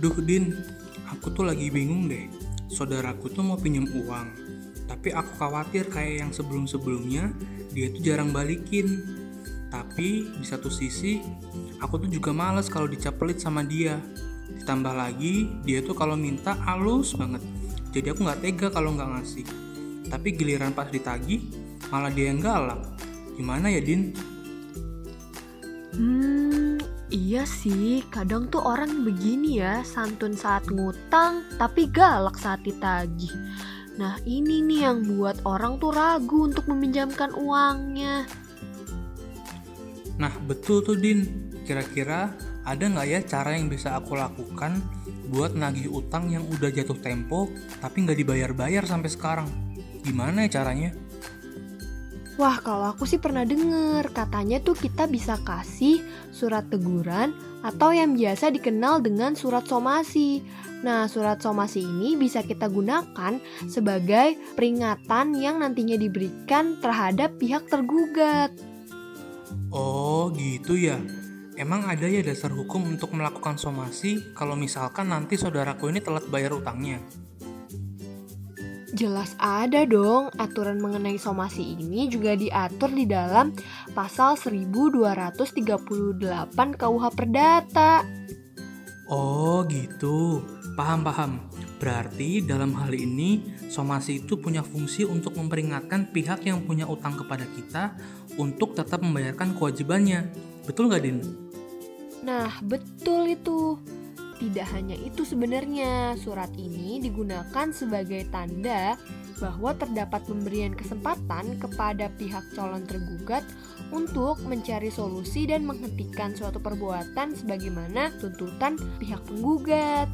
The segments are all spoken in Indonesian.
Duh Din, aku tuh lagi bingung deh. Saudaraku tuh mau pinjam uang, tapi aku khawatir kayak yang sebelum-sebelumnya dia tuh jarang balikin. Tapi di satu sisi, aku tuh juga males kalau dicap pelit sama dia. Ditambah lagi, dia tuh kalau minta halus banget. Jadi aku nggak tega kalau nggak ngasih. Tapi giliran pas ditagih, malah dia yang galak. Gimana ya Din? Hmm, iya sih. Kadang tuh orang begini ya, santun saat ngutang, tapi galak saat ditagih. Nah ini nih yang buat orang tuh ragu untuk meminjamkan uangnya. Nah betul tuh Din, kira-kira ada nggak ya cara yang bisa aku lakukan buat nagih utang yang udah jatuh tempo tapi nggak dibayar-bayar sampai sekarang? Gimana ya caranya? Wah, kalau aku sih pernah denger, katanya tuh kita bisa kasih surat teguran atau yang biasa dikenal dengan surat somasi. Nah, surat somasi ini bisa kita gunakan sebagai peringatan yang nantinya diberikan terhadap pihak tergugat. Oh, gitu ya. Emang ada ya dasar hukum untuk melakukan somasi kalau misalkan nanti saudaraku ini telat bayar utangnya? Jelas ada dong, aturan mengenai somasi ini juga diatur di dalam pasal 1238 KUH Perdata. Oh gitu, paham-paham. Berarti dalam hal ini somasi itu punya fungsi untuk memperingatkan pihak yang punya utang kepada kita untuk tetap membayarkan kewajibannya. Betul nggak, Din? Nah, betul itu. Tidak hanya itu sebenarnya, surat ini digunakan sebagai tanda bahwa terdapat pemberian kesempatan kepada pihak calon tergugat untuk mencari solusi dan menghentikan suatu perbuatan sebagaimana tuntutan pihak penggugat.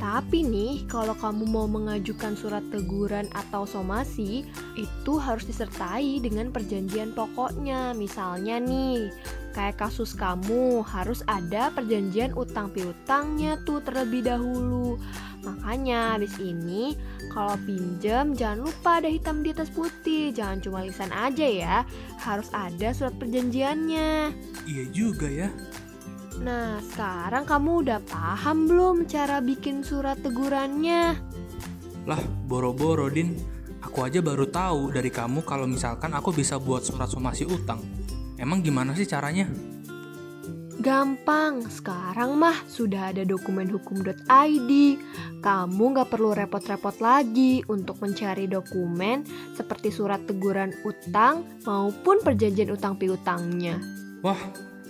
Tapi nih, kalau kamu mau mengajukan surat teguran atau somasi, itu harus disertai dengan perjanjian pokoknya. Misalnya nih, kayak kasus kamu harus ada perjanjian utang piutangnya tuh terlebih dahulu. Makanya habis ini kalau pinjam jangan lupa ada hitam di atas putih, jangan cuma lisan aja ya. Harus ada surat perjanjiannya. Iya juga ya. Nah, sekarang kamu udah paham belum cara bikin surat tegurannya? Lah, boro-boro, Din. Aku aja baru tahu dari kamu kalau misalkan aku bisa buat surat somasi utang. Emang gimana sih caranya? Gampang, sekarang mah sudah ada dokumen hukum.id. Kamu nggak perlu repot-repot lagi untuk mencari dokumen seperti surat teguran utang maupun perjanjian utang piutangnya. Wah,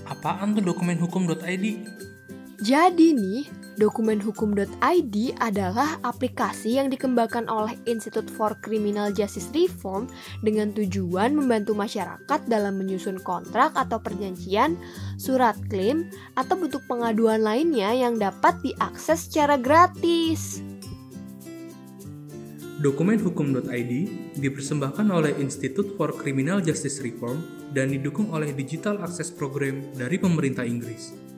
apaan tuh dokumen hukum.id? Jadi nih, dokumen hukum.id adalah aplikasi yang dikembangkan oleh Institute for Criminal Justice Reform dengan tujuan membantu masyarakat dalam menyusun kontrak atau perjanjian, surat klaim, atau bentuk pengaduan lainnya yang dapat diakses secara gratis. Dokumen hukum.id dipersembahkan oleh Institute for Criminal Justice Reform dan didukung oleh Digital Access Program dari pemerintah Inggris.